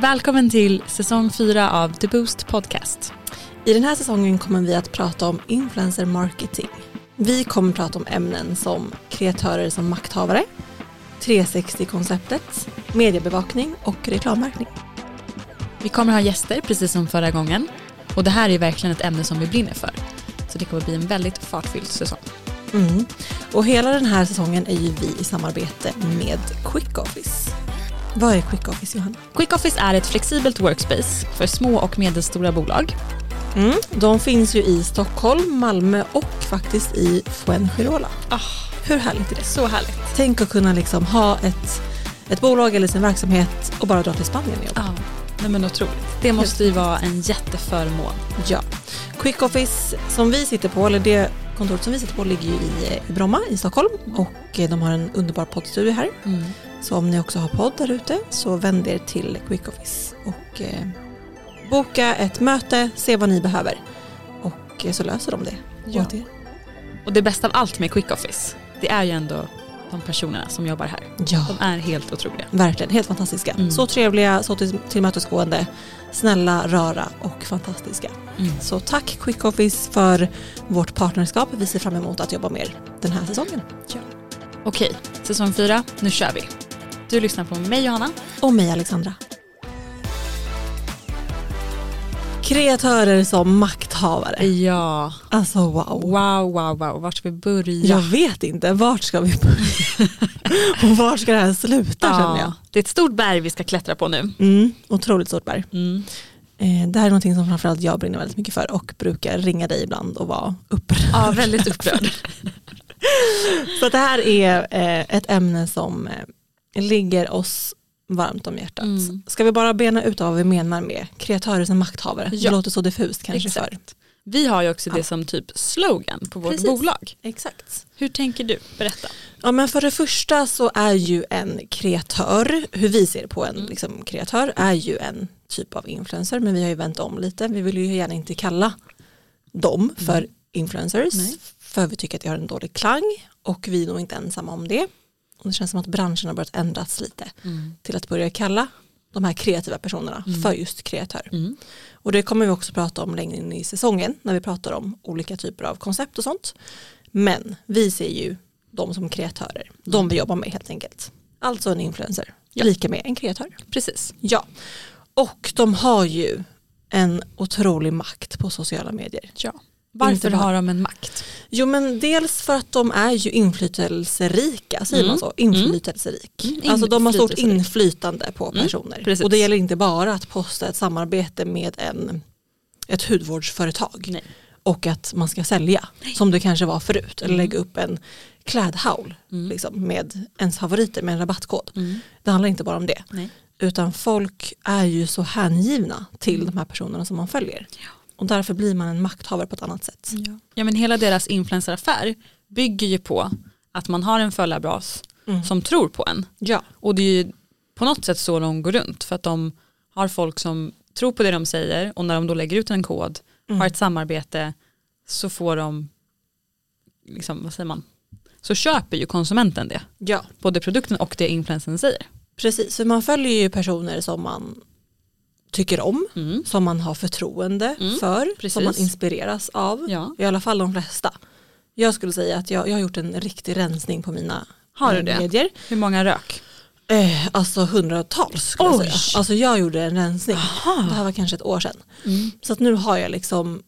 Välkommen till säsong 4 av The Boost Podcast. I den här säsongen kommer vi att prata om influencer marketing. Vi kommer prata om ämnen som kreatörer som makthavare, 360-konceptet, mediebevakning och reklammärkning. Vi kommer ha gäster precis som förra gången och det här är verkligen ett ämne som vi brinner för. Så det kommer bli en väldigt fartfylld säsong. Mm. Och hela den här säsongen är ju vi i samarbete med Quick Office. Vad är Quick Office Johanna? Quick Office är ett flexibelt workspace för små och medelstora bolag. Mm. De finns ju i Stockholm, Malmö och faktiskt i Fuengirola. Ah, Hur härligt är det? så härligt. Tänk att kunna liksom ha ett, ett bolag eller sin verksamhet och bara dra till Spanien och jobba. Ja, nej men otroligt. Det måste ju vara en jätteförmån. Ja. Quick Office som vi sitter på, eller det kontoret som vi sitter på ligger ju i, i Bromma i Stockholm och eh, de har en underbar poddstudio här. Mm. Så om ni också har podd där ute så vänd er till Quick Office och eh, boka ett möte, se vad ni behöver och eh, så löser de det Ja. åt er. Och det bästa av allt med Quick Office, det är ju ändå de personerna som jobbar här. Ja, De är helt otroliga. verkligen. Helt fantastiska. Mm. Så trevliga, så till, tillmötesgående, snälla, rara och fantastiska. Mm. Så tack Quick Office för vårt partnerskap. Vi ser fram emot att jobba med er den här säsongen. Okej, säsong 4, nu kör vi. Du lyssnar på mig Johanna. Och mig Alexandra. Kreatörer som makthavare. Ja, Alltså wow. wow, wow, wow. Vart ska vi börja? Jag vet inte, vart ska vi börja? Och vart ska det här sluta känner jag? Det är ett stort berg vi ska klättra på nu. Mm, otroligt stort berg. Mm. Eh, det här är någonting som framförallt jag brinner väldigt mycket för och brukar ringa dig ibland och vara upprörd. Ja, väldigt upprörd. Så det här är eh, ett ämne som eh, ligger oss varmt om hjärtat. Mm. Ska vi bara bena ut vad vi menar med kreatörer som makthavare? Ja. Det låter så diffust kanske för. Exakt. Vi har ju också det Ja. som typ slogan på vårt Precis. bolag. Exakt. Hur tänker du? Berätta. Ja, men för det första så är ju en kreatör, hur vi ser på en Mm. liksom, kreatör, är ju en typ av influencer. Men vi har ju vänt om lite. Vi vill ju gärna inte kalla dem för influencers. Mm. Nej. För vi tycker att det har en dålig klang och vi är nog inte ensamma om det. Och det känns som att branschen har börjat ändras lite till att börja kalla de här kreativa personerna för just kreatör. Mm. Och det kommer vi också prata om längre in i säsongen när vi pratar om olika typer av koncept och sånt. Men vi ser ju dem som kreatörer, de vi jobbar med helt enkelt. Alltså en influencer, Ja. lika med en kreatör. Precis. Ja, och de har ju en otrolig makt på sociala medier. Ja. Varför har de en makt? Jo men dels för att de är ju inflytelserika, säger Mm. man så? Inflytelserik. Mm, Alltså de har stort inflytande på Mm, personer. precis. Och det gäller inte bara att posta ett samarbete med en, ett hudvårdsföretag Nej. och att man ska sälja som det kanske var förut. Eller Mm. lägga upp en klädhaul Mm. liksom, med ens favoriter med en rabattkod. Mm. Det handlar inte bara om det. Nej. Utan folk är ju så hängivna till de här personerna som man följer. Och därför blir man en makthavare på ett annat sätt. Ja. ja men hela deras influenceraffär bygger ju på att man har en följarbas Mm. som tror på en. Ja. Och det är ju på något sätt så de går runt för att de har folk som tror på det de säger och när de då lägger ut en kod, Mm. har ett samarbete så får de, liksom, vad säger man, så köper ju konsumenten det. ja. Både produkten och det influensen säger. Precis, för man följer ju personer som man tycker om, Mm. som man har förtroende Mm, för, precis. som man inspireras av. Ja. I alla fall de flesta. Jag skulle säga att jag, jag har gjort en riktig rensning på mina Har du det? medier. Hur många rök? Eh, alltså hundratals skulle jag säga. Alltså jag gjorde en rensning. Aha. Det här var kanske ett år sedan. Mm. Så att nu har jag liksom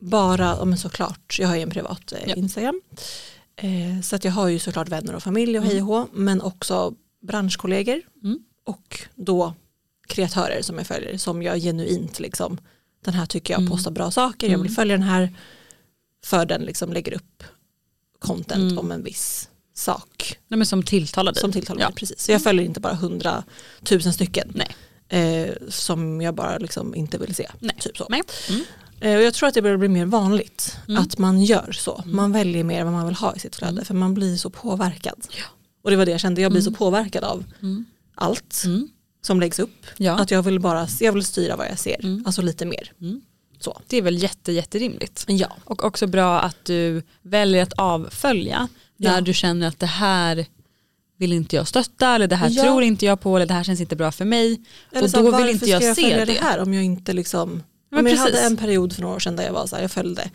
bara, men såklart, jag har ju en privat eh, Ja. Instagram. Eh, så att jag har ju såklart vänner och familj och Mm. hej och hå, men också branschkollegor Mm. och då kreatörer som jag följer som jag genuint liksom, den här tycker jag Mm. postar bra saker, jag vill Mm. följa den här för den liksom lägger upp content Mm. om en viss sak Nej, men som tilltalar dig. som tilltalar ja. mig. Precis. Så jag följer inte bara hundratusen stycken Nej. eh, som jag bara liksom inte vill se. Nej. Typ så. Nej. Mm. Eh, och jag tror att det börjar bli mer vanligt Mm. att man gör så. Man väljer mer vad man vill ha i sitt flöde Mm. för man blir så påverkad. Ja. Och det var det jag kände, jag blir Mm. så påverkad av Mm. allt Mm. Som läggs upp. Ja. Att jag vill bara jag vill styra vad jag ser, Mm. alltså lite mer. Mm. Så. Det är väl jätte, jätterimligt. Ja. Och också bra att du väljer att avfölja när Ja. du känner att det här vill inte jag stötta eller det här Ja. tror inte jag på eller det här känns inte bra för mig. Eller och så, då vill inte jag jag se det. det här om jag inte liksom Men om jag hade en period för några år sedan där jag var så här, jag följde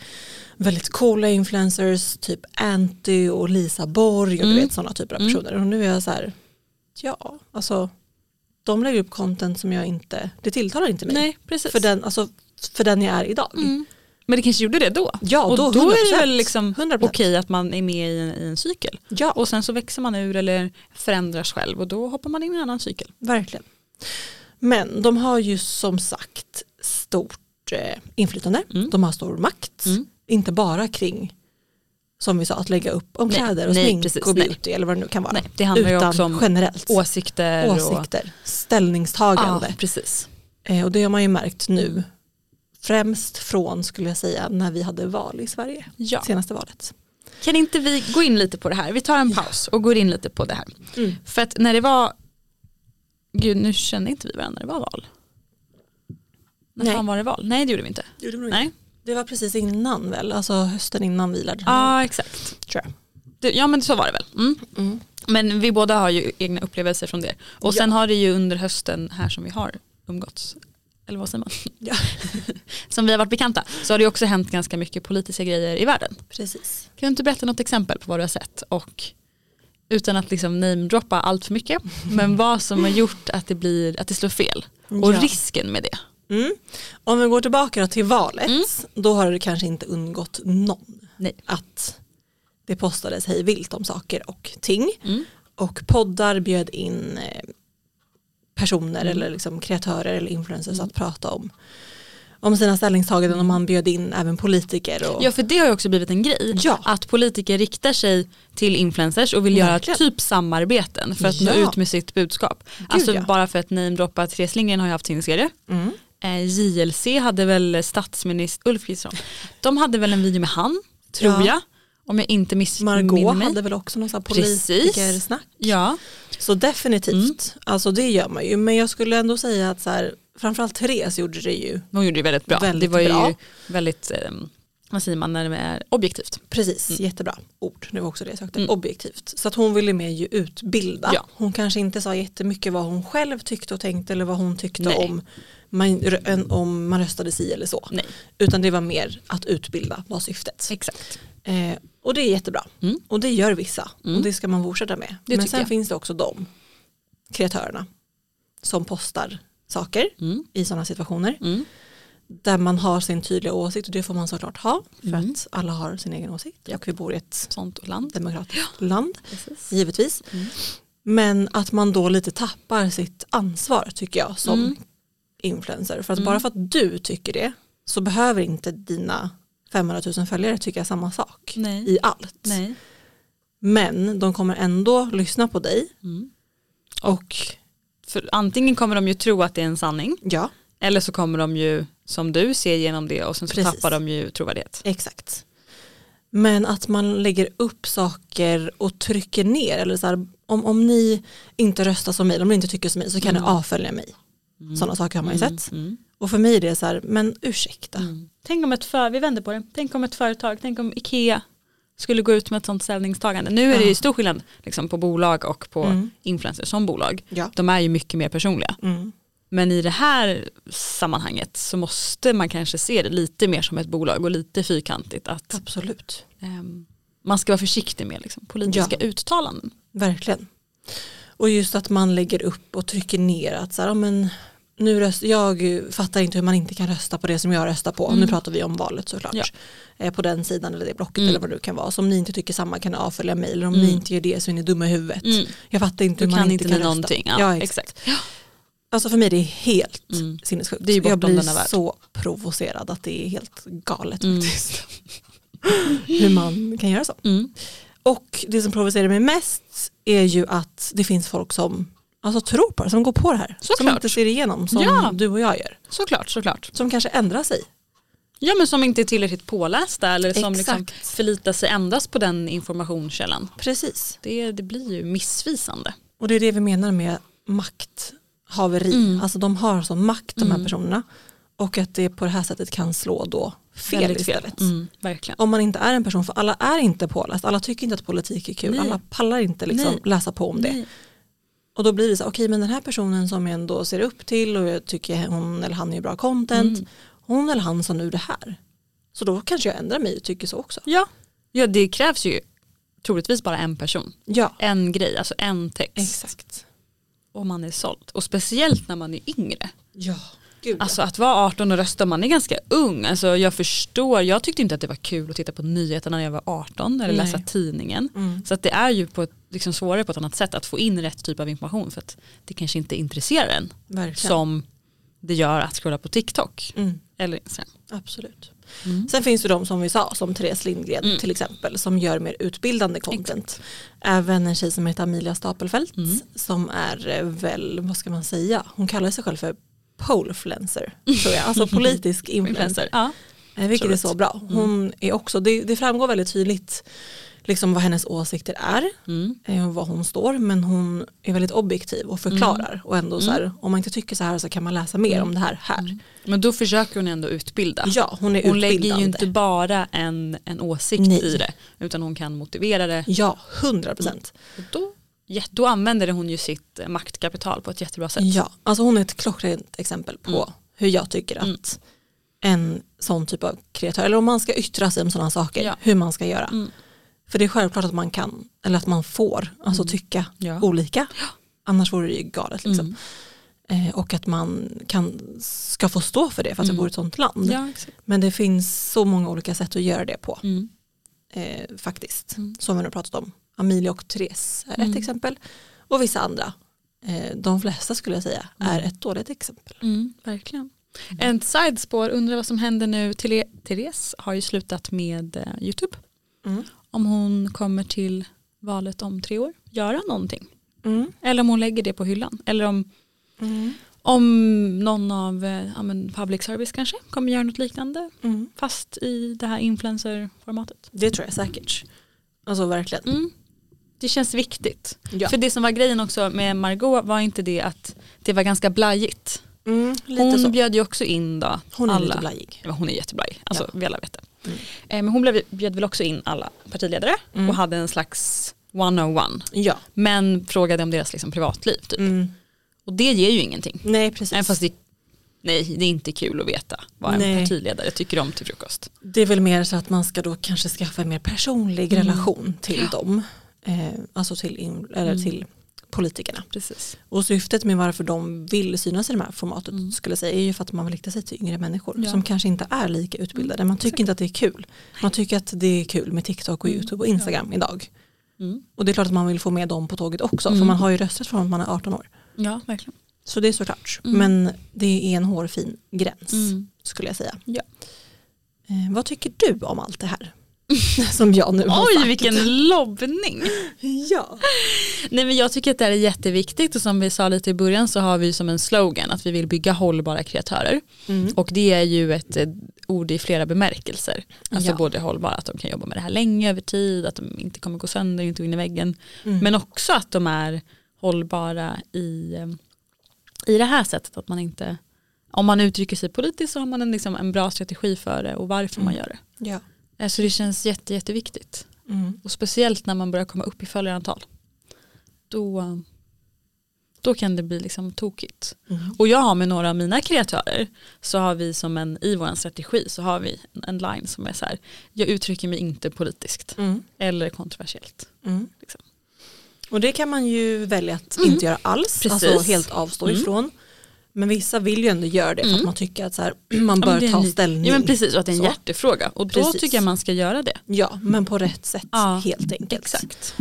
väldigt coola influencers, typ Anty och Lisa Borg och Mm. du vet sådana typer av Mm. personer. Och nu är jag så här, ja, alltså de lägger upp content som jag inte, det tilltalar inte mig. Nej, precis. För, den, alltså, för den jag är idag. Mm. Men det kanske gjorde det då. Ja, och då, då, är det 100%. väl liksom 100%. okej att man är med i en, i en cykel. Ja, Och sen så växer man ur eller förändras själv och då hoppar man in i en annan cykel. verkligen. Men de har ju som sagt stort eh, inflytande, Mm. de har stor makt. Mm. Inte bara kring, som vi sa, att lägga upp om Nej, kläder och nej, smink precis, och nej. beauty eller vad det nu kan vara. Nej, det handlar ju Utan också om generellt. åsikter. Åsikter, Och, ställningstagande. ja, precis. Eh, och det har man ju märkt nu. Främst från, skulle jag säga, när vi hade val i Sverige. Ja. Senaste valet. Kan inte vi gå in lite på det här? Vi tar en paus och går in lite på det här. Mm. För att när det var, gud nu kände inte vi varandra när det var val. När Nej. fan var det val? Nej det gjorde vi inte. Nej. Det var precis innan väl, alltså hösten innan vi lärde Ja känna exakt. tror jag. Det, ja men så var det väl. Mm. Mm. Men vi båda har ju egna upplevelser från det. Och sen har det ju under hösten här som vi har umgåtts, eller vad säger man? Ja. som vi har varit bekanta, så har det också hänt ganska mycket politiska grejer i världen. Precis. Kan du inte berätta något exempel på vad du har sett? Och utan att liksom namedroppa allt för mycket, men vad som har gjort att det, blir, att det slår fel. Och Ja. risken med det. Mm. Om vi går tillbaka till valet, Mm. då har det kanske inte undgått någon Nej. att det postades hej vilt om saker och ting. Mm. Och poddar bjöd in eh, personer Mm. eller liksom kreatörer eller influencers att prata om, om sina ställningstaganden och man bjöd in även politiker. Och, Ja för det har ju också blivit en grej. Ja. Att politiker riktar sig till influencers och vill Verkligen. göra typ samarbeten för att nå Ja. ut med sitt budskap. alltså ja. bara för att namedroppa Therese Lindgren har ju haft sin serie. Mm. Eh, JLC hade väl statsminister Ulf Kristersson. De hade väl en video med han, tror Ja. jag. Om jag inte missminner Margot mig. hade väl också någon sån här politikersnack. Ja, Så definitivt, Mm. alltså det gör man ju. Men jag skulle ändå säga att så här, framförallt Therese gjorde det ju hon gjorde det väldigt bra. Väldigt det var ju bra. väldigt, eh, vad säger man när det är objektivt. Precis, jättebra ord. Det var också det jag sökte. Mm. Objektivt. Så att hon ville mer ju utbilda. Ja. Hon kanske inte sa jättemycket vad hon själv tyckte och tänkte eller vad hon tyckte Nej. om man, om man röstade si eller så. Nej, Utan det var mer att utbilda var syftet. exakt. Eh, och det är jättebra. Mm. Och det gör vissa. Mm. Och det ska man fortsätta med. Det Men sen jag. finns det också de kreatörerna som postar saker Mm. i sådana situationer. Där man har sin tydliga åsikt och det får man såklart ha. För Mm. att alla har sin egen åsikt. Och vi bor i ett Sånt land. demokratiskt land. Precis. Givetvis. Mm. Men att man då lite tappar sitt ansvar tycker jag som Mm. influencer. För att Mm. bara för att du tycker det så behöver inte dina 500 000 följare tycka samma sak Nej. i allt. Nej. Men de kommer ändå lyssna på dig Mm. och För antingen kommer de ju tro att det är en sanning ja, eller så kommer de ju som du se igenom det och sen så Precis. tappar de ju trovärdighet. exakt. Men att man lägger upp saker och trycker ner eller så här, om, om ni inte röstar som mig, om ni inte tycker som mig så kan Mm. ni avfölja mig. Sådana saker har man ju sett. Mm. Och för mig är det så här, men ursäkta. Mm. Tänk om ett för, vi vänder på det, tänk om ett företag, tänk om Ikea skulle gå ut med ett sånt ställningstagande. Nu är det ju stor skillnad liksom, på bolag och på Mm. influencers som bolag. Ja. De är ju mycket mer personliga. Men i det här sammanhanget så måste man kanske se det lite mer som ett bolag och lite fyrkantigt att Absolut, ehm, man ska vara försiktig med liksom, politiska uttalanden. verkligen. Och just att man lägger upp och trycker ner att så här, ja, men nu röst, jag fattar inte hur man inte kan rösta på det som jag röstar på. Mm. Nu pratar vi om valet såklart. Ja. Eh, På den sidan eller det blocket Mm. eller vad det kan vara. Så om ni inte tycker samma kan ni avfölja mig. Eller om Mm. ni inte gör det så är ni dumma i huvudet. Mm. Jag fattar inte Då hur man kan inte inte kan rösta. någonting. Ja, Ja, exakt. exakt. Alltså för mig det är helt Mm. sinnessjukt. Det är jag blir så provocerad att det är helt galet Mm. faktiskt. hur man kan göra så. Mm. Och det som provocerar mig mest är ju att det finns folk som alltså, tror på det, som går på det här. Som Såklart. inte ser igenom som Ja. du och jag gör. Såklart, såklart. Som kanske ändrar sig. Ja men som inte är tillräckligt pålästa eller som liksom förlitar sig endast på den informationskällan. Precis. Det, det blir ju missvisande. Och det är det vi menar med makthaveri. Mm. Alltså de har sån makt de här Mm. personerna. Och att det på det här sättet kan slå då fel Väldigt fel. istället. Mm, verkligen. Om man inte är en person, för alla är inte påläst, alla tycker inte att politik är kul, Nej. alla pallar inte liksom Nej. läsa på om det. Nej. Och då blir det så, okej men den här personen som jag ändå ser upp till och jag tycker hon eller han är bra content, Mm. hon eller han sa nu det här. Så då kanske jag ändrar mig och tycker så också. Ja. ja, det krävs ju troligtvis bara en person. Ja, En grej, alltså en text. exakt. Och man är såld. Och speciellt när man är yngre. Ja, gud. Alltså att vara 18 och rösta, man är ganska ung. Alltså jag förstår, jag tyckte inte att det var kul att titta på nyheterna när jag var 18 eller Nej. läsa tidningen. Mm. Så att det är ju på ett, liksom svårare på ett annat sätt att få in rätt typ av information för att det kanske inte intresserar en Verkligen. som det gör att scrolla på TikTok Mm. eller Instagram. Absolut. Mm. Sen finns det de som vi sa, som Therese Lindgren Mm. till exempel, som gör mer utbildande content. Även en tjej som heter Amelia Stapelfelt Mm. som är eh, väl, vad ska man säga, hon kallar sig själv för polefluencer, tror jag, alltså politisk influencer. Ja. Eh, Vilket är så bra. Hon är också, det, det framgår väldigt tydligt liksom vad hennes åsikter är Mm. eh, och vad hon står men hon är väldigt objektiv och förklarar och ändå så här, om man inte tycker så här så kan man läsa mer om det här här. Men då försöker hon ändå utbilda. Ja, hon är Hon lägger ju inte bara en, en åsikt Nej. i det utan hon kan motivera det. Ja, hundra procent. Och då, då använder hon ju sitt eh, maktkapital på ett jättebra sätt. Ja, alltså hon är ett klockrent exempel på Mm. hur jag tycker att en sån typ av kreatör, eller om man ska yttra sig om sådana saker, Ja. hur man ska göra. Mm. För det är självklart att man kan, eller att man får, alltså tycka Ja. olika. Annars vore det ju galet liksom. Mm. Eh, och att man kan, ska få stå för det för att Mm. jag bor i ett sånt land. Ja. Men det finns så många olika sätt att göra det på. Mm. Eh, faktiskt. Mm. Som vi nu har pratat om. Amelia och Therese är Mm. ett exempel. Och vissa andra. Eh, de flesta skulle jag säga är ett dåligt exempel. Mm, verkligen. En sidespår, undrar vad som händer nu. Therese har ju slutat med eh, YouTube. Om hon kommer till valet om tre år, göra någonting. Mm. Eller om hon lägger det på hyllan. Eller om, Mm. om någon av eh, ja, men public service kanske kommer göra något liknande. Mm. Fast i det här influencer-formatet. Det tror jag säkert. Alltså verkligen. Mm. Det känns viktigt. Ja. För det som var grejen också med Margot var inte det att det var ganska blajigt. Mm, Hon så. bjöd ju också in då Hon är alla. lite blajig. Ja, hon är jätteblaj, alltså Ja. vi alla vet det. Mm. Men hon blev, bjöd väl också in alla partiledare Mm. och hade en slags 101. Ja. Men frågade om deras liksom, privatliv. Typ. Mm. Och det ger ju ingenting. Nej precis. Även fast det, nej, det är inte kul att veta vad en Nej. partiledare tycker om till frukost. Det är väl mer så att man ska då kanske skaffa en mer personlig Mm. relation till dem. Eh, alltså till, eller Mm. till politikerna. Precis. Och syftet med varför de vill synas i det här formatet Mm. skulle jag säga är ju för att man vill rikta sig till yngre människor Ja. som kanske inte är lika utbildade. Man tycker exakt. inte att det är kul. Man tycker att det är kul med TikTok och Mm. YouTube och Instagram idag. Mm. Och det är klart att man vill få med dem på tåget också för Mm. man har ju rösträtt från att man är 18 år. Ja, verkligen. Så det är såklart. Mm. Men det är en hårfin gräns Mm. skulle jag säga. Ja. Eh, vad tycker du om allt det här? Som jag nu har Oj, sagt. vilken lobbning. Ja. Nej, men jag tycker att det här är jätteviktigt och som vi sa lite i början så har vi som en slogan att vi vill bygga hållbara kreatörer. Mm. Och det är ju ett eh, ord i flera bemärkelser. Alltså Ja. både hållbara, att de kan jobba med det här länge över tid, att de inte kommer gå sönder, inte gå in i väggen. Mm. Men också att de är hållbara i, eh, i det här sättet att man inte, om man uttrycker sig politiskt så har man en, liksom, en bra strategi för det och varför man Mm. gör det. ja. Så det känns jätte, jätteviktigt. Mm. Och speciellt när man börjar komma upp i följarantal. Då, då kan det bli liksom tokigt. Mm. Och jag har med några av mina kreatörer så har vi som en, i vår strategi så har vi en, line som är så här, jag uttrycker mig inte politiskt Mm. eller kontroversiellt. Mm. Liksom. Och det kan man ju välja att Mm. inte göra alls, Precis. alltså helt avstå Mm. ifrån. Men vissa vill ju ändå göra det för att Mm. man tycker att så här, man Ja, bör är ta ställning. Ja men precis och att det är en Så. hjärtefråga och då Precis. tycker jag man ska göra det. Ja, men på rätt sätt Ja, helt enkelt. Exakt.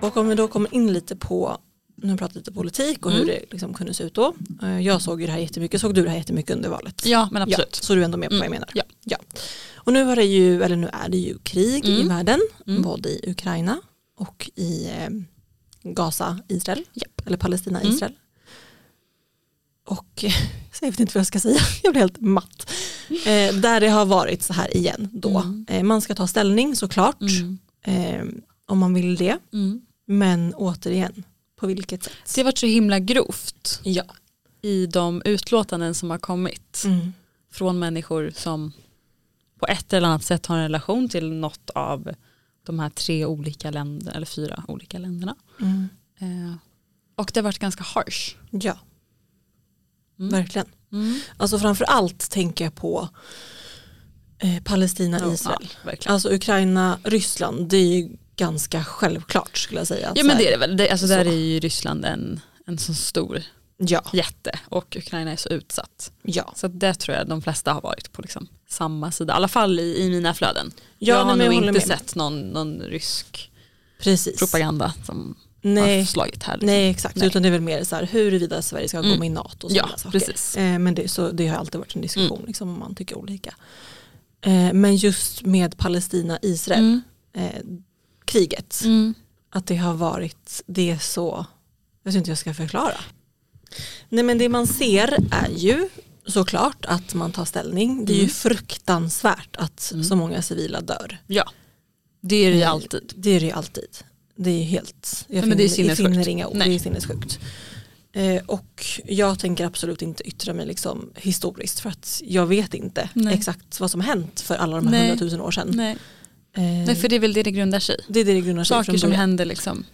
Och om vi då kommer in lite på, nu har vi pratat lite politik och hur Mm. det liksom kunde se ut då. Eh, Jag såg ju det här jättemycket, såg du det här jättemycket under valet? Ja men absolut. Ja, så du är ändå med på vad jag Mm, menar? ja. ja. Och nu har det ju, eller nu är det ju krig i Mm. världen, Mm. både i Ukraina och i eh, Gaza, Israel, Japp. eller Palestina, Mm. Israel. Och jag vet inte vad jag ska säga, jag blir helt matt. Eh, där det har varit så här igen då. Mm. Eh, man ska ta ställning såklart, Mm. eh, om man vill det. Mm. Men återigen, på vilket sätt? Det har varit så himla grovt. Ja. i de utlåtanden som har kommit Mm. från människor som på ett eller annat sätt har en relation till något av de här tre olika länderna, eller fyra olika länderna. Mm. Eh, och det har varit ganska harsh. Ja, Mm. verkligen. Mm. Alltså framför allt tänker jag på eh, Palestina, Ja, Israel. Ja. Alltså Ukraina, Ryssland, det är ju ganska självklart skulle jag säga. ja men det är det väl. Det, alltså där så. är ju Ryssland en, en så stor Ja, jätte och Ukraina är så utsatt. ja. Så det tror jag de flesta har varit på liksom samma sida, i alla fall i, i mina flöden. Ja, jag har nej, nog jag inte med. sett någon, någon rysk Precis. propaganda som Nej, har slagit här. Liksom. nej exakt, Nej. utan det är väl mer så här huruvida Sverige ska gå Mm. med i NATO och Ja, saker. precis. Eh, men det, så, det har alltid varit en diskussion liksom, om man tycker olika. Eh, men just med Palestina, Israel, Mm. eh, kriget, Mm. att det har varit, det är så, jag vet inte hur jag ska förklara. Nej men det man ser är ju såklart att man tar ställning. Det är ju Mm. fruktansvärt att Mm. så många civila dör. Ja, det är det ju alltid. Det är det ju alltid. Det är helt, jag Nej, men det är finner, jag sinnessjukt. finner inga ord, Nej. det är sinnessjukt. Eh, och jag tänker absolut inte yttra mig liksom historiskt för att jag vet inte Nej. exakt vad som hänt för alla de här Nej. hundratusen år sedan. Nej. Eh, Nej, för det är väl det det grundar sig det är det det grundar sig Saker som hände liksom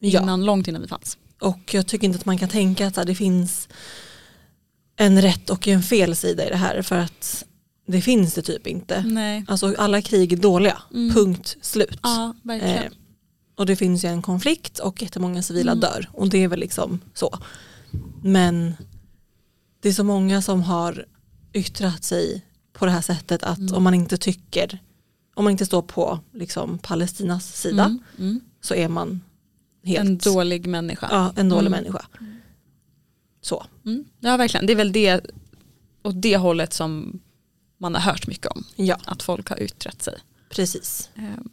Ja. innan, långt innan vi fanns. Och jag tycker inte att man kan tänka att det finns en rätt och en fel sida i det här för att det finns det typ inte. Nej. Alltså alla krig är dåliga, Mm. punkt slut. Ja, verkligen. Eh, och det finns ju en konflikt och jättemånga civila Mm. dör och det är väl liksom så. Men det är så många som har yttrat sig på det här sättet att Mm. om man inte tycker, om man inte står på liksom Palestinas sida Mm. Mm. så är man helt En dålig människa. ja, en dålig Mm. människa. Så. Mm. Ja, verkligen. Det är väl det åt det hållet som man har hört mycket om. Ja, Att folk har yttrat sig. precis. Ehm,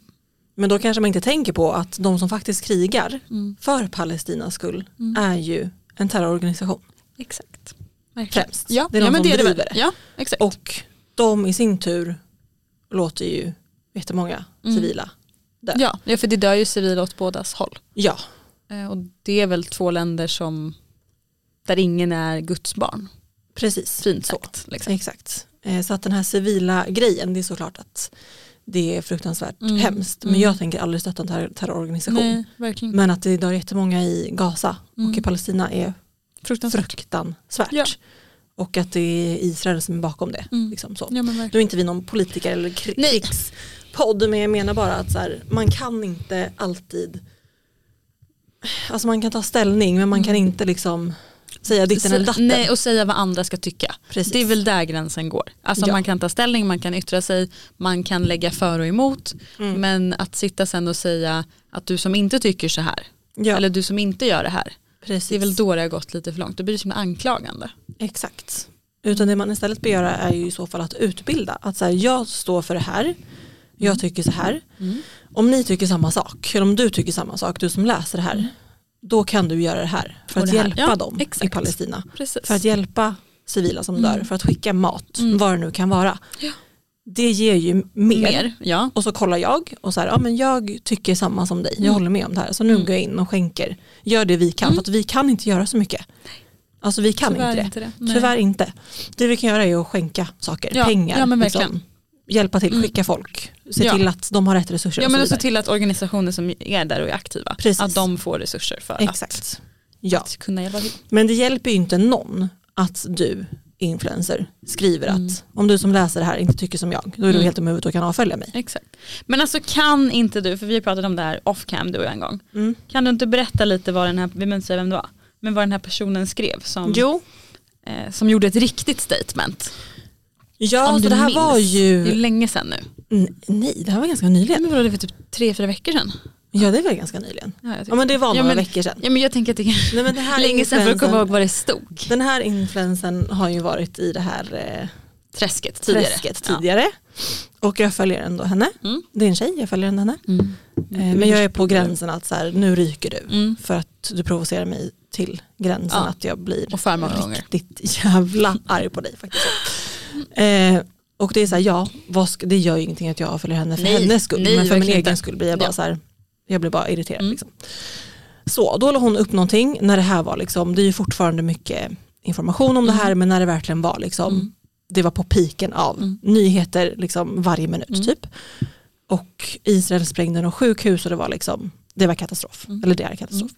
Men då kanske man inte tänker på att de som faktiskt krigar Mm. för Palestinas skull Mm. är ju en terrororganisation. Exakt. Verkligen. Främst. Ja, Det är ja de men som det driver det. Ja, exakt. Och de i sin tur låter ju jättemånga Mm. civila dö. ja, ja, för det dör ju civila åt bådas håll. Ja, Eh, Och det är väl två länder som där ingen är Guds barn. precis. Fint sagt. Liksom. Exakt. Eh, Så att den här civila grejen, det är såklart att det är fruktansvärt Mm. hemskt. Men Mm. jag tänker aldrig stötta en terror- terrororganisation. Nej. Men att det dör jättemånga i Gaza Mm. och i Palestina är Fruktansvärt. fruktansvärt. Ja. Och att det är Israel som är bakom det. Mm. Liksom så. Ja, Nu är inte vi någon politiker eller krigspodd men jag menar bara att så här, man kan inte alltid Alltså man kan ta ställning men man kan Mm. inte liksom säga ditten eller datten. Nej, och säga vad andra ska tycka. Precis. Det är väl där gränsen går. Alltså Ja. man kan ta ställning, man kan yttra sig, man kan lägga för och emot. Mm. Men att sitta sen och säga att du som inte tycker så här, ja, eller du som inte gör det här, precis. det är väl då det har gått lite för långt. Då blir det som anklagande. Exakt. Utan det man istället bör göra är ju i så fall att utbilda. Att så här, jag står för det här, jag tycker så här. Mm. Om ni tycker samma sak, eller om du tycker samma sak, du som läser det här, då kan du göra det här för att här, hjälpa ja, dem i exakt. Palestina. Precis. För att hjälpa civila som Mm. dör, för att skicka mat, Mm. vad det nu kan vara. Ja. Det ger ju mer. Mer, ja. Och så kollar jag och så här, ja men jag tycker samma som dig, jag Mm. håller med om det här. Så nu Mm. går jag in och skänker, gör det vi kan, Mm. för att vi kan inte göra så mycket. Alltså vi kan Tyvärr inte det. inte det. Tyvärr inte. Det vi kan göra är att skänka saker, pengar. ja, men verkligen. Hjälpa till, Mm. skicka folk, se Ja. till att de har rätt resurser Ja men vidare. till att organisationer som är där och är aktiva, Precis. att de får resurser för Exakt. Ja. att kunna hjälpa till. Men det hjälper ju inte någon att du influencer skriver Mm. att om du som läser det här inte tycker som jag, då är du Mm. helt dum huvudet och kan avfölja mig. Exakt. Men alltså kan inte du, för vi pratat om det här off cam du och jag en gång, Mm. kan du inte berätta lite vad den här, vi behöver inte säga vem det var, men vad den här personen skrev som, eh, som gjorde ett riktigt statement. Ja Om så det här minns. var Det är ju, länge sedan nu. N- nej det här var ganska nyligen. Men vadå, det var typ tre, fyra veckor sedan. Ja det var ganska nyligen. Ja, Ja men det var Ja, några men- veckor sedan. ja men jag tänker att det är Nej, men det här länge sedan för att komma ihåg vad det stod. Den här influensen har ju varit i det här eh, Träsket tidigare. träsket Ja. tidigare. Och jag följer ändå henne. Mm. Det är en tjej, jag följer ändå henne. Mm. Eh, men jag är på gränsen att så här, nu ryker du. Mm. För att du provocerar mig till gränsen Ja. att jag blir riktigt jävla arg på dig faktiskt. Eh, och det är så här, ja, ska, det gör ju ingenting att jag följer henne för Nej, hennes skull. nej, men för min egen inte. skull blir jag bara Ja. så här, jag blir bara irriterad. Mm. Liksom. Så då la hon upp någonting när det här var liksom, det är ju fortfarande mycket information om det här men när det verkligen var liksom, Mm. det var på piken av Mm. nyheter liksom varje minut Mm. typ. Och Israel sprängde något sjukhus och det var liksom, det var katastrof. Mm. Eller det är katastrof.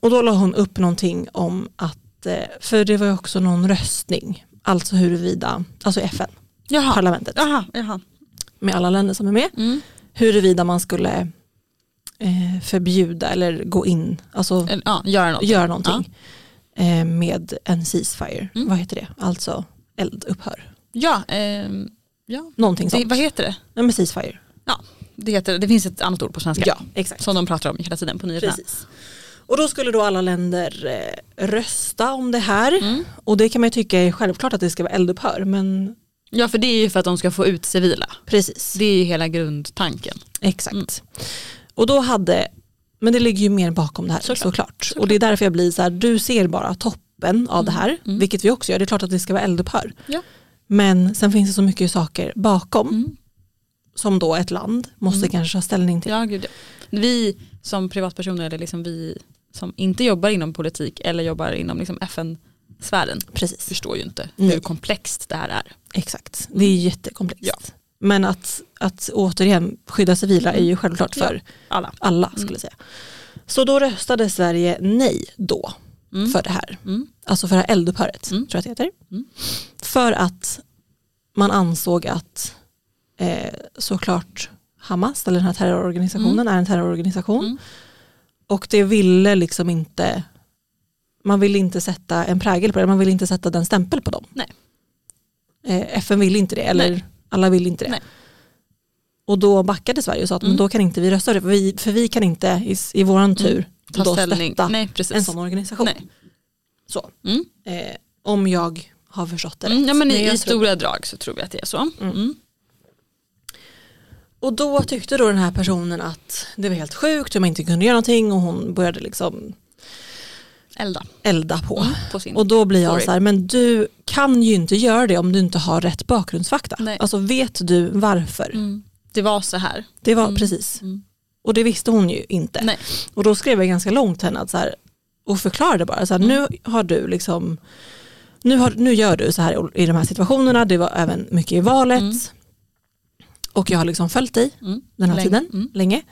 Och då la hon upp någonting om att, eh, för det var ju också någon röstning, alltså huruvida, alltså FN, Jaha. parlamentet, Jaha, jaha. med alla länder som är med, Mm. huruvida man skulle eh, förbjuda eller gå in, alltså Ja, göra något. göra någonting eh, med en ceasefire. Mm. Vad heter det? Alltså eldupphör. Ja, ehm, ja. Någonting Det, sånt. vad heter det? Nej, men ceasefire. Det, heter, det finns ett annat ord på svenska. Ja, exakt. Som de pratar om hela tiden på nyheterna. Precis. Och då skulle då alla länder eh, rösta om det här. Mm. Och det kan man ju tycka är självklart att det ska vara eldupphör. Men Ja, för det är ju för att de ska få ut civila. precis, Det är ju hela grundtanken. exakt. Mm. Och då hade, men det ligger ju mer bakom det här Såklart. såklart. Och det är därför jag blir så här, du ser bara toppen av Mm. det här. Mm. Vilket vi också gör, det är klart att det ska vara eldupphör. Ja. Men sen finns det så mycket saker bakom. Mm. som då ett land måste Mm. kanske ta ställning till. Ja, gud ja. Vi som privatpersoner eller liksom vi som inte jobbar inom politik eller jobbar inom liksom FN-sfären Precis, förstår ju inte Nej. hur komplext det här är. exakt. Det är jättekomplext. Ja. Men att, att återigen skydda civila är ju självklart för Alla. alla Mm. skulle jag säga. Så då röstade Sverige nej då Mm. för det här. Mm. Alltså för det här eldupphöret, Mm. tror jag att det heter. Mm. För att man ansåg att eh, såklart Hamas, eller den här terrororganisationen, är en terrororganisation. Mm. Och det ville liksom inte, man ville inte sätta en prägel på det, man ville inte sätta den stämpel på dem. Nej. Eh, FN ville inte det, eller Nej. alla ville inte det. Nej. Och då backade Sverige och sa att men Mm. då kan inte vi rösta för det, för vi, för vi kan inte i, i våran tur Ta då ställning. stötta Nej, en sån organisation. Nej. Så. Mm. Eh, om jag har förstått det Mm, rätt. ja, men Men i, jag I stora drag så tror vi att det är så. Mm. Och då tyckte då den här personen att det var helt sjukt hur man inte kunde göra någonting och hon började liksom Elda elda på. mm. på. Och då blir jag Sorry. så här, men du kan ju inte göra det om du inte har rätt bakgrundsfakta. Nej. Alltså vet du varför? mm. Det var så här. Det var Mm. precis. Mm. Och det visste hon ju inte. Nej. Och då skrev jag ganska långt till henne att så här, och förklarade bara, så här, Mm. nu har du liksom, nu, har, nu gör du så här i de här situationerna, det var även mycket i valet. Och jag har liksom följt dig Mm. den här Länge. tiden, Mm. länge.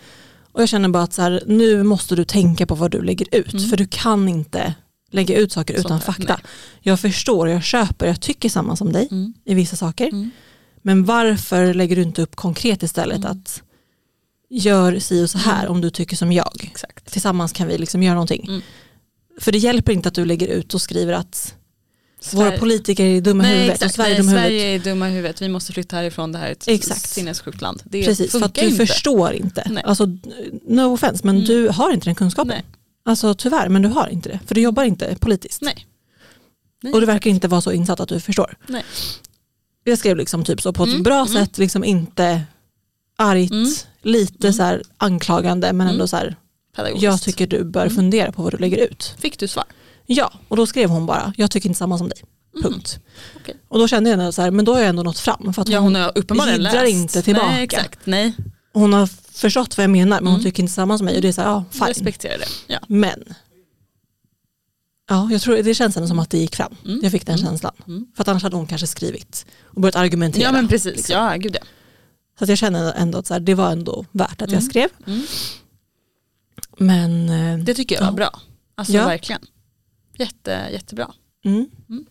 Och jag känner bara att så här, nu måste du tänka på vad du lägger ut, Mm. för du kan inte lägga ut saker Sånt utan här, fakta. nej. Jag förstår, jag köper, jag tycker samma som dig Mm. i vissa saker. Mm. Men varför lägger du inte upp konkret istället Mm. att gör si och så här om du tycker som jag. Exakt. Tillsammans kan vi liksom göra någonting. För det hjälper inte att du lägger ut och skriver att våra Sverige- politiker är dumma i Nej, huvudet exakt. och Sverige är Nej, dumma i Sverige huvudet. är dumma huvudet. Vi måste flytta härifrån. Det här är ett Exakt. sinnessjukt land. Det Precis, för att du inte. förstår inte. Nej. Alltså, no offense, men Mm. du har inte den kunskapen. Nej. Alltså tyvärr, men du har inte det. För du jobbar inte politiskt. Nej. Nej. Och du verkar inte vara så insatt att du förstår. Nej. Jag skrev liksom typ så på ett Mm, bra mm. sätt, liksom inte argt, Mm. lite Mm. så här anklagande men Mm. ändå så här, jag tycker du bör Mm. fundera på vad du lägger ut. Fick du svar? Ja, och då skrev hon bara, jag tycker inte samma som dig. Mhm. Punkt. Okej. Och då kände jag ändå så här, men då har jag ändå nått fram. För att Ja, hon, hon uppenbarligen läst. inte tillbaka. Nej, exakt. Nej, hon har förstått vad jag menar men hon Mm. tycker inte samma som mig. Och det är så här, ja, jag fine. respekterar det. Ja. Men ja, jag tror det känns ändå som att det gick fram. Mm. Jag fick den Mm. känslan. Mm. För att annars hade hon kanske skrivit och börjat argumentera. ja men precis, liksom. ja gud ja. Så att jag känner ändå att så här, det var ändå värt att jag Mm. skrev. Mm. Men eh, Det tycker jag var Ja. bra. Alltså Ja. verkligen. Jätte, jättebra. mm. Mm.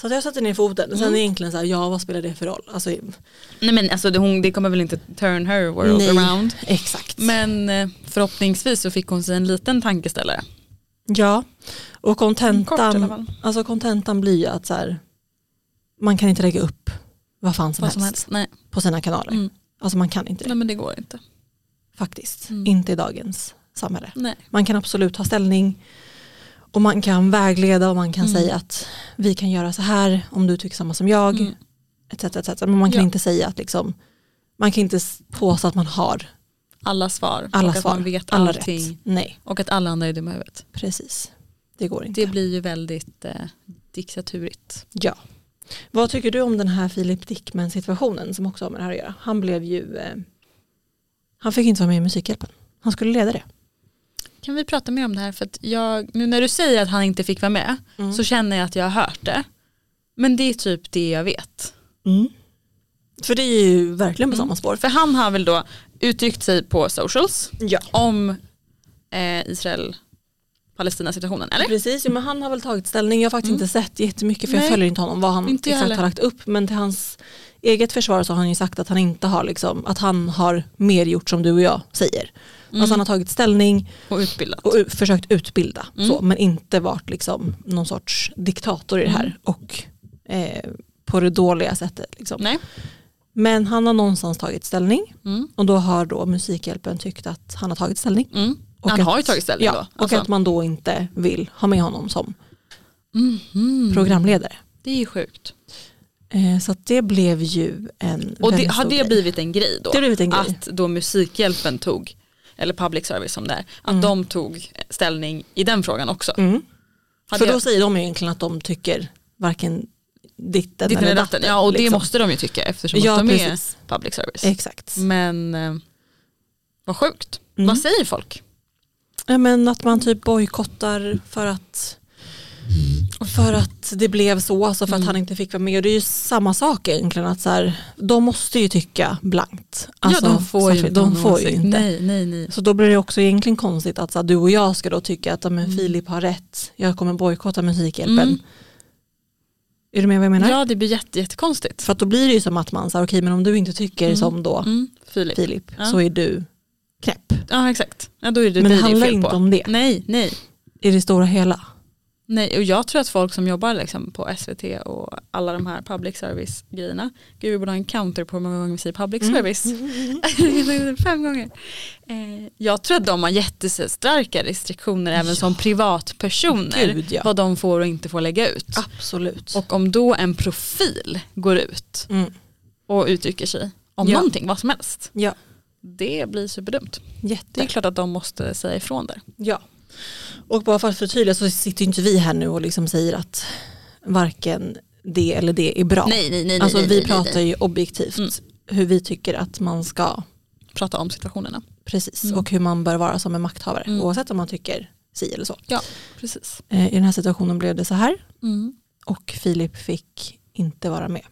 Så jag satte ner foten. Sen Mm. egentligen så här, ja vad spelar det för roll? Alltså, Nej men alltså det, hon, det kommer väl inte turn her world Nej. around. exakt. Men eh, förhoppningsvis så fick hon sig en liten tankeställare. Ja, och kontentan, alltså kontentan blir ju att så här, man kan inte lägga upp vad fan som, Vad helst, som helst. Nej. på sina kanaler. Mm. Alltså man kan inte det Nej men det går inte. faktiskt. Mm. Inte i dagens samhälle. Nej. Man kan absolut ta ställning och man kan vägleda och man kan Mm. säga att vi kan göra så här om du tycker samma som jag. Mm. Etc, etc. Men man kan Ja. inte säga att liksom, man kan inte påstå att man har Alla svar. alla och att svar, man vet alla allting. rätt. Nej, Och att alla andra är dumma i huvudet. precis. Det går inte. Det blir ju väldigt eh, diktaturigt. Ja. Vad tycker du om den här Filip Dickman situationen som också har med det här att göra? Han blev ju, eh, han fick inte vara med i Musikhjälpen. Han skulle leda det. Kan vi prata mer om det här? För att jag, nu när du säger att han inte fick vara med Mm. så känner jag att jag har hört det. Men det är typ det jag vet. Mm. För det är ju verkligen på Mm. samma spår. För han har väl då uttryckt sig på socials Ja. om eh, Israel-Palestina situationen, eller? Precis, men han har väl tagit ställning. Jag har faktiskt Mm. inte sett jättemycket för Nej. jag följer inte honom vad han Inte exakt heller. har lagt upp. Men till hans eget försvar så har han ju sagt att han inte har liksom, att han har mer gjort som du och jag säger. Mm. Alltså han har tagit ställning Och utbildat. och försökt utbilda Mm. så, men inte varit liksom någon sorts diktator i det här Mm. och eh, på det dåliga sättet. Liksom. Nej. Men han har någonstans tagit ställning Mm. och då har då Musikhjälpen tyckt att han har tagit ställning. Mm. Och han att- har ju tagit ställning Ja, då. och Alltså. att man då inte vill ha med honom som Mhm. programledare. Det är ju sjukt. Eh, så det blev ju en Och det, har det grej. blivit en grej då? Det har blivit en grej. Att då Musikhjälpen tog, eller public service som det är, att Mm. de tog ställning i den frågan också. Mm. För då säger de egentligen att de tycker varken ditten Ditten eller datten. Ja och det liksom. måste de ju tycka eftersom Ja, de är precis. public service. Exakt. Men eh, vad sjukt. Mm. Vad säger folk? Ja, men att man typ bojkottar för att för att det blev så, alltså för att Mm. han inte fick vara med. Och det är ju samma sak egentligen. Att så här, de måste ju tycka blankt. Alltså, ja de får ju de får ju inte. Nej nej nej. Så då blir det också egentligen konstigt att så här, du och jag ska då tycka att men Mm. Filip har rätt. Jag kommer bojkotta Musikhjälpen. Mm. Är du med vad jag menar? Ja det blir jätte, jättekonstigt. För att då blir det ju som att man säger okej men om du inte tycker Mm. som då Mm. Filip. Filip Ja. så är du. Ja exakt. Ja, då är det men det handlar fel inte på. om det Nej nej. i det stora hela. Nej, och jag tror att folk som jobbar liksom på SVT och alla de här public service grejerna, gud vi borde ha en counter på hur många gånger vi säger public Mm. service. Fem gånger. Eh, jag tror att de har jättestarka restriktioner även Ja. som privatpersoner Gud ja. vad de får och inte får lägga ut. Absolut. Och om då en profil går ut Mm. och uttrycker sig om Ja. någonting, vad som helst, Ja, det blir superdumt. Det är jätte. klart att de måste säga ifrån där. Ja. Och bara för att förtydliga så sitter inte vi här nu och liksom säger att varken det eller det är bra. Nej, nej, nej. alltså nej, vi nej, pratar nej. ju objektivt Mm. hur vi tycker att man ska, Prata om situationerna. precis, Mm. och hur man bör vara som en makthavare Mm. oavsett om man tycker si eller så. Precis. Eh, I den här situationen blev det så här Mm. och Filip fick inte vara med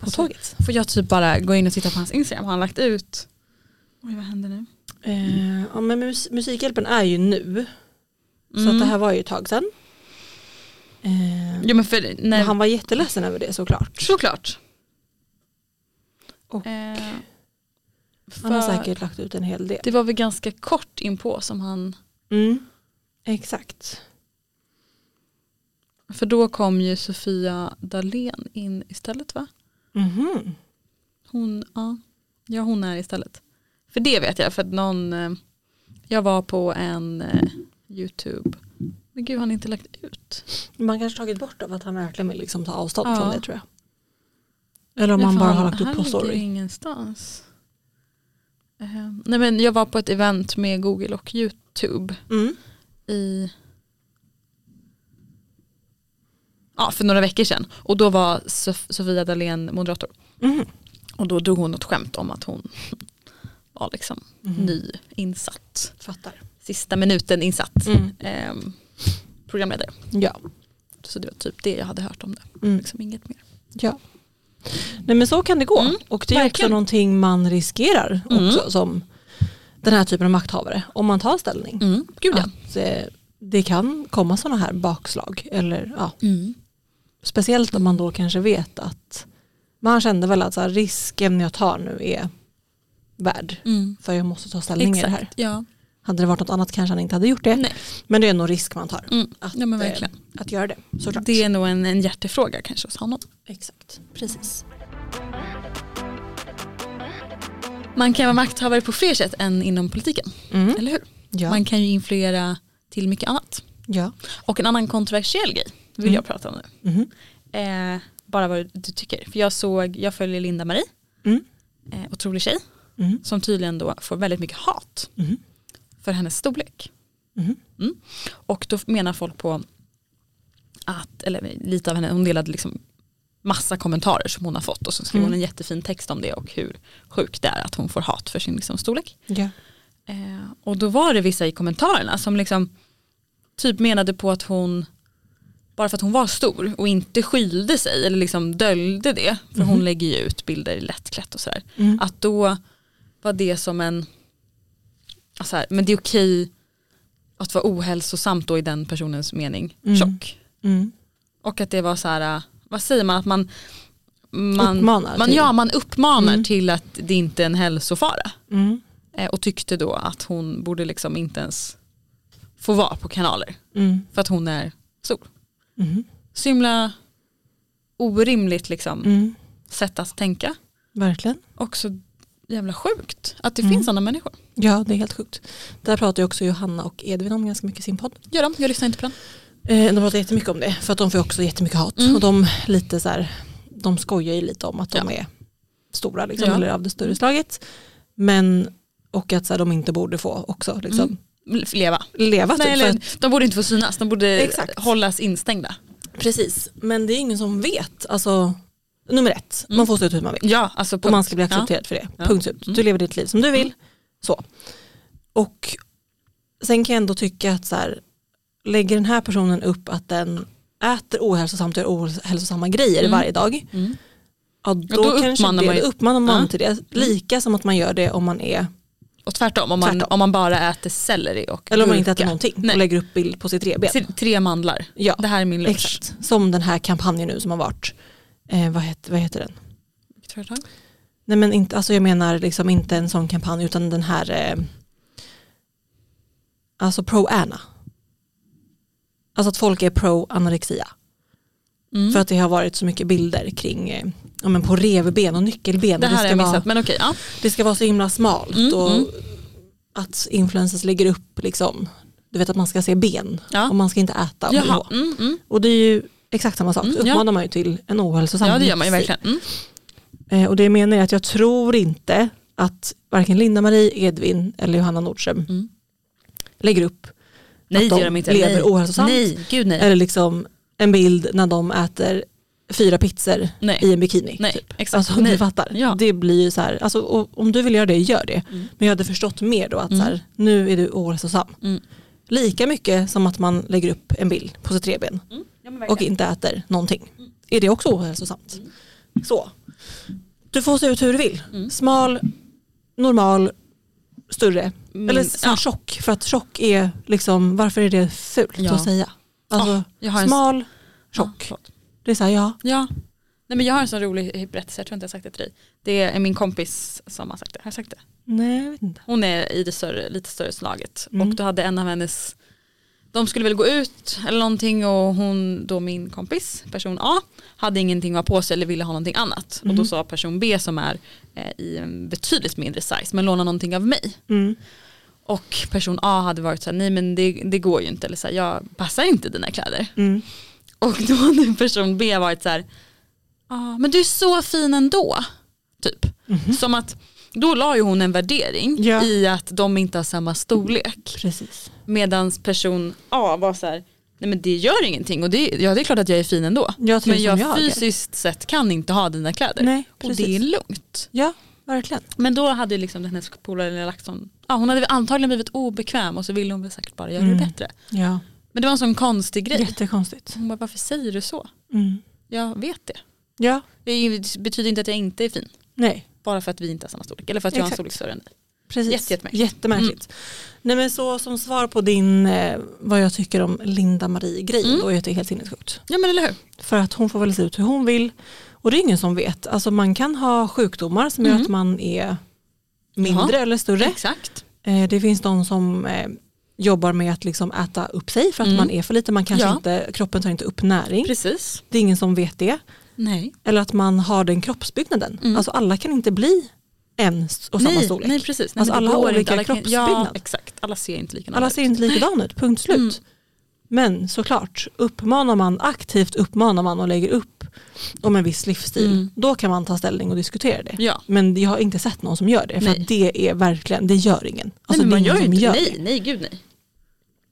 på Alltså, tåget. Får jag typ bara gå in och titta på hans Instagram? Har han lagt ut? Oj vad händer nu? Eh, ja, men mus- Musikhjälpen är ju nu så Mm. att det här var ju ett tag sedan. Eh, Jo men för, nej, han var jätteledsen över det såklart. såklart. Och Eh, Han har säkert lagt ut en hel del. Det var väl ganska kort inpå som han, Mm. Exakt. för då kom ju Sofia Dalén in istället va? Mhm. Hon, ja, ja hon är istället. För det vet jag, för att någon, eh, jag var på en eh, YouTube, men gud han har inte lagt ut. Man kanske tagit bort av att han verkligen vill liksom ta avstånd Ja. från det tror jag. Eller om man bara har lagt upp på story. ingenstans. Eh, nej men jag var på ett event med Google och YouTube Mm. i ja, för några veckor sedan och då var Sof- Sofia Dalén moderator Mhm. och då drog hon något skämt om att hon var liksom Mhm. ny insatt, Fattar. sista minuten insatt Mm. ehm, programledare. Ja. Så det var typ det jag hade hört om det, Mm. liksom inget mer. ja. Nej men så kan det gå. Mm, och det är också verkligen. någonting man riskerar Mm. också som den här typen av makthavare. Om man tar ställning. Mm. Gud ja. Eh, det kan komma sådana här bakslag. Eller, ja, Mm. Speciellt om man då kanske vet att man kände väl att så här, risken jag tar nu är värd. Mm. För jag måste ta ställning i det här. Exakt, ja. Hade det varit något annat kanske han inte hade gjort det. Nej. Men det är nog risk man tar. Mm. Att, Ja eh, att göra det. Såklart. Det är nog en, en hjärtefråga kanske hos honom. Exakt, precis. Man kan vara makthavare på fler sätt än inom politiken, Mm. eller hur? Ja. Man kan ju influera till mycket annat. ja. Och en annan kontroversiell grej vill Mm. jag prata om nu. Mhm. Eh, bara vad du tycker. För jag såg, jag följer Linda Marie, Mm. eh, otrolig tjej, Mm. som tydligen då får väldigt mycket hat Mhm. för hennes storlek. Mm. Och då menar folk på att, eller lite av henne, hon delade liksom massa kommentarer som hon har fått och så skrev Mm. hon en jättefin text om det och hur sjukt det är att hon får hat för sin liksom storlek. Ja. Eh, och då var det vissa i kommentarerna som liksom typ menade på att hon bara för att hon var stor och inte skylde sig eller liksom döljde det, för hon lägger ju ut bilder lättklätt och sådär, Mm. att då var det som en, alltså här, men det är okej att vara ohälsosamt då i den personens mening, Mm. tjock. Mm. Och att det var så här, vad säger man, att man, man Uppmanar man, till. ja, man uppmanar Mm. till att det inte är en hälsofara. Mm. Eh, och tyckte då att hon borde liksom inte ens få vara på kanaler Mm. för att hon är stor. Mm. Så himla orimligt liksom Mm. sätt att tänka. Verkligen. Och så jävla sjukt att det Mm. finns sådana människor. Ja det är helt sjukt. Där pratar ju också Johanna och Edvin om ganska mycket i sin podd. Gör de, jag lyssnar inte på den. Eh, de pratar jättemycket om det för att de får också jättemycket hat. Mm. Och de, lite så här, de skojar ju lite om att de Ja. är stora liksom, Ja. eller av det större slaget. Men och att så här, de inte borde få också liksom, Mm. Leva. leva. Nej, typ, eller, de borde inte få synas, de borde Exakt. hållas instängda. precis, men det är ingen som vet. Alltså, nummer ett, Mm. man får se ut hur man vill. Ja, alltså Och man ska bli Ja. accepterad för det. Ja. Punkt slut. Mm. Du lever ditt liv som du vill. Så. Och sen kan jag ändå tycka att så här, lägger den här personen upp att den äter ohälsosamt och gör ohälsosamma grejer Mm. varje dag. Mm. Ja, då, då kanske uppmanar det, man ju- då uppmanar man Ja. till det. Lika som att man gör det om man är, Och tvärtom, om man, Tvärtom. om man bara äter selleri och eller om man inte äter någonting Nej. och lägger upp bild på sitt revben. Tre- mandlar, Ja, det här är min lunch. exakt. Som den här kampanjen nu som har varit. Eh, vad, heter, vad heter den? Företag? Nej men inte, alltså jag menar liksom inte en sån kampanj utan den här eh, Alltså pro-Anna. Alltså att folk är pro-anorexia. Mm. För att det har varit så mycket bilder kring eh, ja, men på revben och nyckelben. det och här har ska jag vara, missat, men okej. ja. det ska vara så himla smalt Mm, och mm. att influencers lägger upp liksom, du vet att man ska se ben Ja. och man ska inte äta. och Jaha. på. Mm, mm. Och det är ju exakt samma sak, Mm, så ja. uppmanar man ju till en ohälsosam Ja det gör man ju verkligen. Mm. Eh, och det menar jag att jag tror inte att varken Linda-Marie, Edvin eller Johanna Nordström Mm. lägger upp Nej att det de de inte. lever nej. ohälsosamt. Nej, gud nej. eller liksom en bild när de äter fyra pizzor nej. i en bikini. Nej, typ. exakt. Alltså nej. du fattar. Ja. Det blir ju så här, alltså, om du vill göra det, gör det. Mm. Men jag hade förstått mer då att Mm. så här, nu är du ohälsosam. Mm. Lika mycket som att man lägger upp en bild på sitt revben Mm. Ja, och inte äter någonting. Är det också ohälsosamt? Så. Du får se ut hur du vill. Mm. Smal, normal, större. Min- Eller ja. tjock. För att tjock är liksom, varför är det fult Ja. att säga? Alltså Ah, en- smal, Ja, tjock. förlåt. Det är så här, ja. Ja. Nej, men jag har en sån rolig berättelse, jag tror inte jag sagt det till dig. Det är min kompis som har sagt det. Har jag sagt det? Nej, jag vet inte. Hon är i det större, lite större slaget. Mm. Och då hade en av hennes, de skulle väl gå ut eller någonting och hon, då min kompis, person A, hade ingenting att ha på sig eller ville ha någonting annat. Och då Mm. sa person B som är eh, i en betydligt mindre size, men låna någonting av mig. Mm. Och person A hade varit så här, nej men det, det går ju inte, eller så här, jag passar inte dina kläder. Mm. Och då hade person B varit så här, ah, men du är så fin ändå. Typ. Mhm. Som att, då la ju hon en värdering Ja. i att de inte har samma storlek. Precis. Medan person A var så här, nej men det gör ingenting och det, ja, det är klart att jag är fin ändå. Jag Men jag jag. fysiskt sett kan inte ha dina kläder. Nej, och det är lugnt. Ja, verkligen. Men då hade liksom hennes polare lagt sån, ja, hon hade antagligen blivit obekväm och så ville hon väl säkert bara göra Mm. det bättre. Ja, Men det var en sån konstig grej. jättekonstigt. Hon bara, varför säger du så? Mm. Jag vet det. Ja, Det betyder inte att jag inte är fin. nej. Bara för att vi inte har samma storlek. Eller för att jag har en storlek större än dig. Precis. Jätte- jättemärkligt. Jättemärkligt. Nej men så som svar på din, eh, vad jag tycker om Linda Marie-grejen, Mm. då är det helt sinnessjukt. Ja men eller hur. För att hon får väl se ut hur hon vill. Och det är ingen som vet. Alltså man kan ha sjukdomar som gör Mm. att man är mindre Jaha. eller större. Exakt. Eh, det finns de som eh, jobbar med att liksom äta upp sig för att Mm. man är för lite. Man kanske Ja. inte, kroppen tar inte upp näring. Precis. Det är ingen som vet det. Nej. Eller att man har den kroppsbyggnaden. Mm. Alltså alla kan inte bli en och samma nej, storlek. nej precis. Nej, Alltså, alla har olika Alla kan- Ja kroppsbyggnad. exakt. Alla ser inte likadana Alla ut. ser inte likadana ut, punkt slut. Mm. Men såklart, uppmanar man aktivt uppmanar man och lägger upp om en viss livsstil, Mm. då kan man ta ställning och diskutera det. Ja. Men jag har inte sett någon som gör det, för det är verkligen, det gör ingen. Alltså, nej, men man gör inte, gör nej, det. nej gud nej.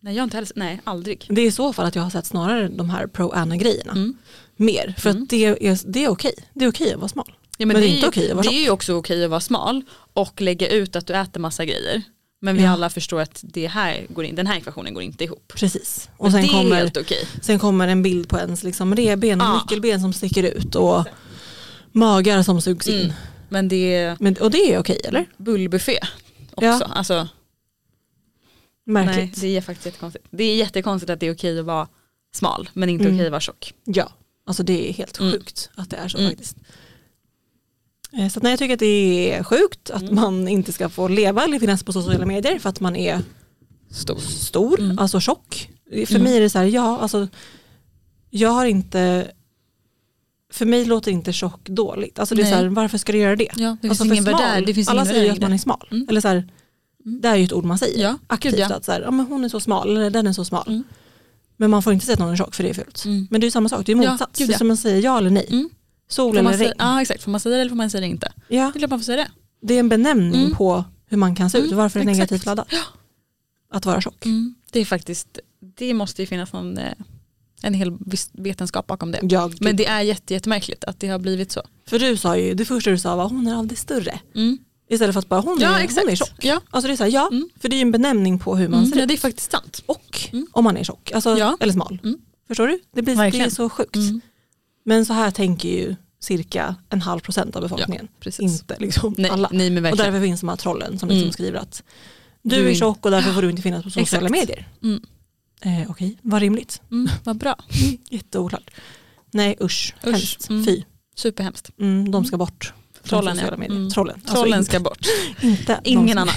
Nej jag inte heller, nej aldrig. Det är i så fall att jag har sett snarare de här pro-Anna-grejerna Mm. mer. För Mm. att det är, det är okej. Det är okej att vara smal. Ja, Men det är inte okej att vara Det är ju också okej att vara smal och lägga ut att du äter massa grejer. Men vi Ja. alla förstår att det här går in, den här ekvationen går inte ihop. Precis. Och Men sen det är kommer, helt okej. sen kommer en bild på ens liksom revben och Ja. nyckelben som sticker ut och magar som sugs in. Mm. Men det är Men, och det är okej eller? bullbuffé också. Ja. Alltså, nej, Märkligt. det är faktiskt jättekonstigt. Det är jättekonstigt att det är okej att vara smal men inte Mm. okej att vara tjock. Ja, alltså det är helt Mm. sjukt att det är så Mm. faktiskt. Eh, Så att nej, jag tycker att det är sjukt att Mm. man inte ska få leva eller finnas på sociala medier för att man är Stor. stor, Mm. alltså tjock. För Mm. mig är det så här, ja alltså jag har inte, för mig låter inte tjock dåligt. Alltså det är Nej. så här, varför ska du göra det? Ja, det alltså finns ingen smal, värdär. Det finns alla ingen säger att man är smal. Mm. Eller så här, Mm. Det är ju ett ord man säger. Ja, Aktivt gud, ja. att så här, ja, men hon är så smal eller den är så smal. Mm. Men man får inte säga att någon är tjock för det är fult. Mm. Men det är samma sak, det är Ja, motsats. gud, det är ja. som man säger ja eller nej. Mm. Sol Får eller regn. ja exakt, får man säga det eller får man säga det inte? Ja, Det är klart man får säga det. det är en benämning Mm. på hur man kan se ut. Mm, Varför är det exakt. negativt laddat? Att vara tjock. Det är faktiskt, det måste ju finnas någon, eh, en hel vetenskap bakom det. Ja, gud. Men det är jätte, jättemärkligt att det har blivit så. För du sa ju, det första du sa var hon är aldrig större. Mm. Istället för att bara hon, Ja är, hon är tjock. Ja. Alltså det är så här, ja, Mm. för det är ju en benämning på hur man Mm. ser ja, ut. det är faktiskt sant. Och Mm. om man är tjock, alltså, Ja. eller smal. Mm. Förstår du? Det, blir, det Verkligen. så sjukt. Mm. Men så här tänker ju cirka en halv procent av befolkningen. Precis. Inte liksom Nej, alla. nej men Och därför finns de här trollen som liksom Mm. skriver att du, Du är tjock och därför får du inte finnas på sociala Exakt. medier. Mm. Eh, Okej, vad rimligt. Mm, vad bra. Jätteoklart. Nej usch, Usch. hemskt. Fy. Superhemskt. Mm, de ska bort. Trollen, ja. Mm. Trollen. Alltså Trollen ska bort. inte Ingen annan.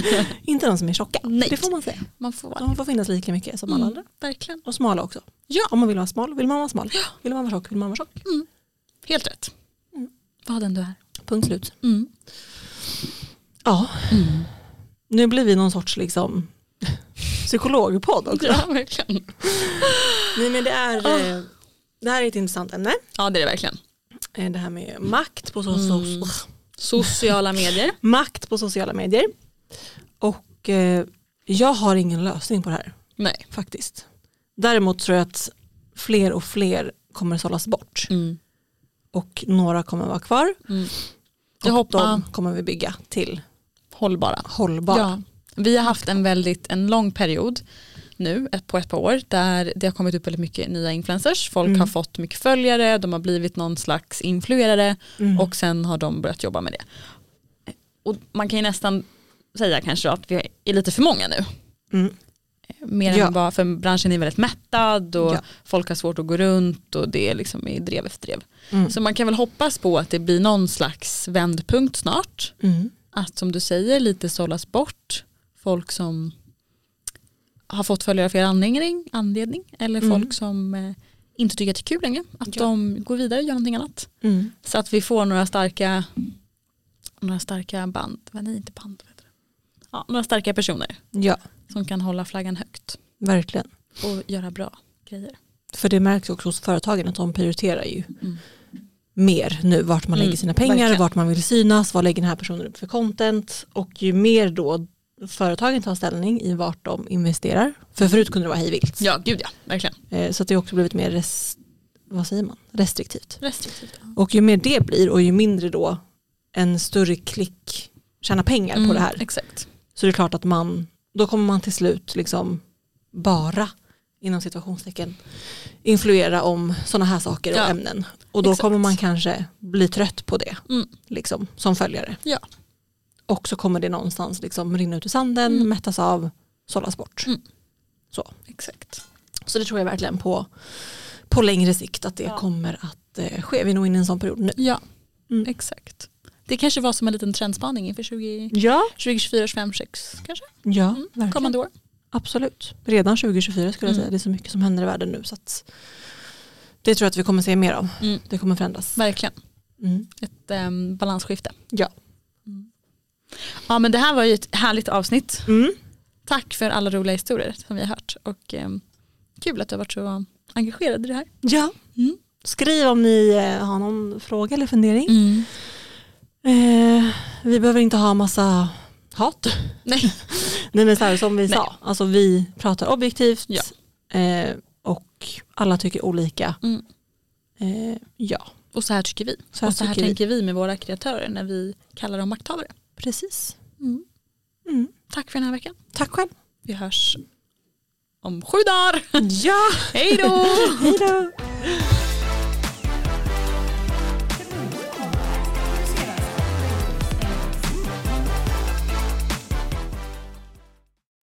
Inte de som är tjocka. Nej. Det får man säga. Man får. De får finnas lika mycket som alla Mm, andra. verkligen. Och smala också. Ja. Om man vill vara smal vill man vara smal. Vill man vara tjock vill man vara tjock. Helt rätt. Mm. Vad den du är. Punkt slut. Mm. Ja, nu blir vi någon sorts liksom psykologpodd också. Ja, verkligen. Nej, men det, är, eh, det här är ett intressant ämne. Ja, det är det verkligen. Eh, Det här med makt på, so- Mm. so- Sociala medier. makt på sociala medier. Och eh, jag har ingen lösning på det här Nej. faktiskt. Däremot tror jag att fler och fler kommer sållas bort. Mm. Och några kommer vara kvar. Mm. Och Jag hoppas- de kommer vi bygga till Hållbara. hållbara. Ja. Vi har haft en väldigt en lång period nu på ett par år där det har kommit upp väldigt mycket nya influencers. Folk Mm. har fått mycket följare, de har blivit någon slags influerare Mm. och sen har de börjat jobba med det. Och man kan ju nästan säga kanske att vi är lite för många nu. Mm. Mer Ja. än vad, för branschen är väldigt mättad och Ja. folk har svårt att gå runt och det är liksom i drev efter drev. Mm. Så man kan väl hoppas på att det blir någon slags vändpunkt snart. Mm. Att som du säger lite sållas bort folk som har fått följare av fel anledning, anledning eller Mm. folk som eh, inte tycker att det är kul längre. Att Ja. de går vidare och gör någonting annat. Mm. Så att vi får några starka några starka band, nej inte band? Ja, några starka personer Ja, som kan hålla flaggan högt verkligen. och göra bra grejer. För det märks också hos företagen att de prioriterar ju Mm. mer nu vart man Mm, lägger sina pengar, verkligen. vart man vill synas, vad lägger den här personen upp för content och ju mer då företagen tar ställning i vart de investerar. För förut kunde det vara hej vilt. Ja, gud ja, verkligen. Eh, Så att det har också blivit mer res- vad säger man? restriktivt. Restriktivt. ja. Och ju mer det blir och ju mindre då en större klick tjänar pengar på Mm, det här Exakt. så det är klart att man då kommer man till slut liksom bara inom situationstecken influera om sådana här saker och Ja, ämnen och då exakt. kommer man kanske bli trött på det Mm. liksom, som följare Ja. Och så kommer det någonstans liksom rinna ut i sanden, Mm. mättas av, sållas bort. Mm. Så. Exakt. så det tror jag verkligen på, på längre sikt att det Ja. kommer att eh, ske. Vi är nog inne i en sån period nu. Ja, Mm. exakt. Det kanske var som en liten trendspaning inför 20, Ja, 2024 25 6 kanske? ja Mm. verkligen. Kommande år. Absolut. Redan 2024 skulle jag Mm. säga. Det är så mycket som händer i världen nu. Så att det tror jag att vi kommer se mer av. Mm. Det kommer förändras. Verkligen. Mm. Ett um, balansskifte. Ja. Ja men det här var ju ett härligt avsnitt. Mm. Tack för alla roliga historier som vi har hört. Och ehm, kul att du har varit så engagerad i det här. ja. Mm. Skriv om ni eh, har någon fråga eller fundering. Eh, vi behöver inte ha massa hat. Nej. Nej men så här, som vi Nej. sa, alltså vi pratar objektivt Ja. eh, och alla tycker olika. Mm. Eh, ja, Och så här tycker vi. så här och så här vi. tänker vi med våra kreatörer när vi kallar dem makthavare. Precis. Mm. Mm. Tack för den här veckan. Tack själv. Vi hörs om sju dagar. Ja, Hej då! hej då.